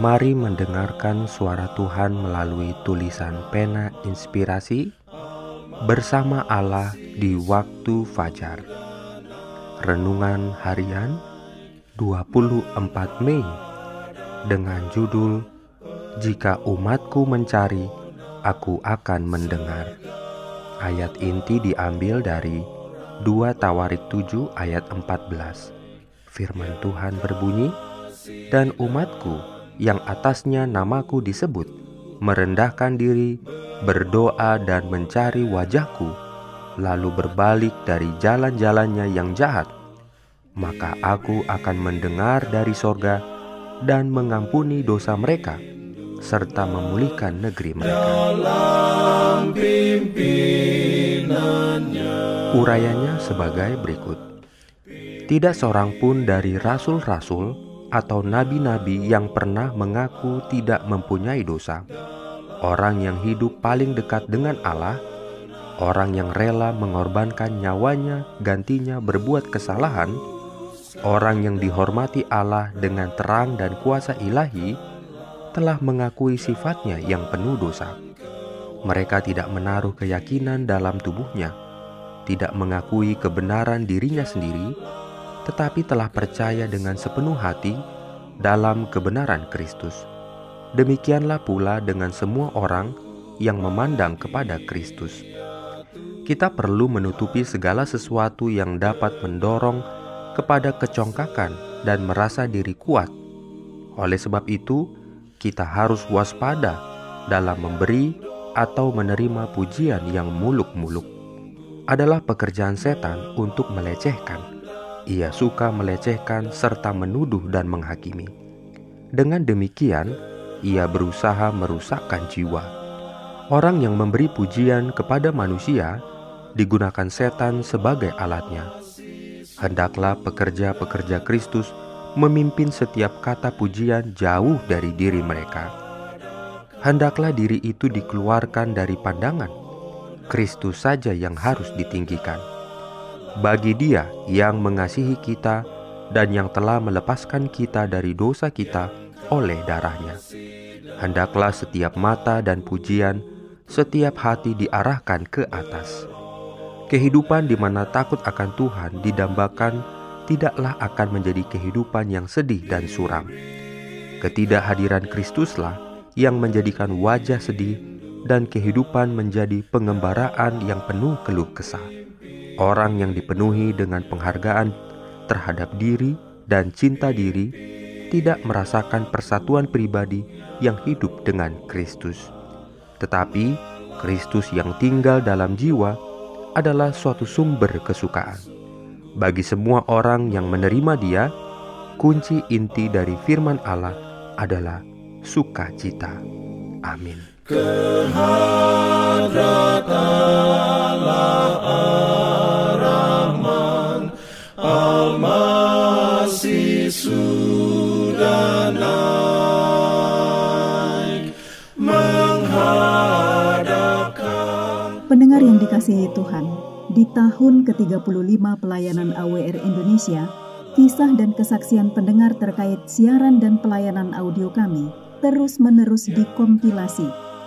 Mari mendengarkan suara Tuhan melalui tulisan pena inspirasi bersama Allah di waktu fajar. Renungan harian 24 Mei dengan judul Jika umatku mencari, aku akan mendengar. Ayat inti diambil dari 2 Tawarik 7 ayat 14. Firman Tuhan berbunyi, "Dan umatku yang atasnya namaku disebut, merendahkan diri, berdoa dan mencari wajahku, lalu berbalik dari jalan-jalannya yang jahat, maka aku akan mendengar dari sorga dan mengampuni dosa mereka, serta memulihkan negeri mereka. Urayanya sebagai berikut. Tidak seorang pun dari rasul-rasul atau nabi-nabi yang pernah mengaku tidak mempunyai dosa. Orang yang hidup paling dekat dengan Allah, orang yang rela mengorbankan nyawanya gantinya berbuat kesalahan, orang yang dihormati Allah dengan terang dan kuasa ilahi, telah mengakui sifatnya yang penuh dosa. Mereka tidak menaruh keyakinan dalam tubuhnya, tidak mengakui kebenaran dirinya sendiri, tetapi telah percaya dengan sepenuh hati dalam kebenaran Kristus. Demikianlah pula dengan semua orang yang memandang kepada Kristus. Kita perlu menutupi segala sesuatu yang dapat mendorong kepada kecongkakan dan merasa diri kuat. Oleh sebab itu, kita harus waspada dalam memberi atau menerima pujian yang muluk-muluk. Adalah pekerjaan setan untuk melecehkan ia suka melecehkan serta menuduh dan menghakimi. Dengan demikian, ia berusaha merusakkan jiwa. Orang yang memberi pujian kepada manusia digunakan setan sebagai alatnya. Hendaklah pekerja-pekerja Kristus memimpin setiap kata pujian jauh dari diri mereka. Hendaklah diri itu dikeluarkan dari pandangan. Kristus saja yang harus ditinggikan bagi Dia yang mengasihi kita dan yang telah melepaskan kita dari dosa kita oleh darahnya. Hendaklah setiap mata dan pujian, setiap hati diarahkan ke atas. Kehidupan di mana takut akan Tuhan didambakan tidaklah akan menjadi kehidupan yang sedih dan suram. Ketidakhadiran Kristuslah yang menjadikan wajah sedih dan kehidupan menjadi pengembaraan yang penuh keluh kesah. Orang yang dipenuhi dengan penghargaan terhadap diri dan cinta diri tidak merasakan persatuan pribadi yang hidup dengan Kristus. Tetapi Kristus yang tinggal dalam jiwa adalah suatu sumber kesukaan. Bagi semua orang yang menerima Dia, kunci inti dari firman Allah adalah sukacita. Amin. Sudah naik menghadapkan Pendengar yang dikasihi Tuhan, di tahun ke-35 pelayanan AWR Indonesia, kisah dan kesaksian pendengar terkait siaran dan pelayanan audio kami terus-menerus dikompilasi.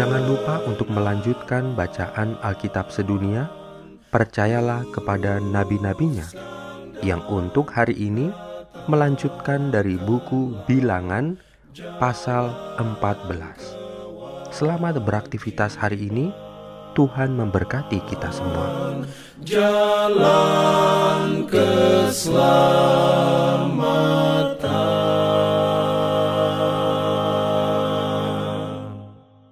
Jangan lupa untuk melanjutkan bacaan Alkitab sedunia. percayalah kepada nabi-nabinya yang untuk hari ini melanjutkan dari buku Bilangan pasal 14. Selamat beraktivitas hari ini. Tuhan memberkati kita semua. Jalan keselamatan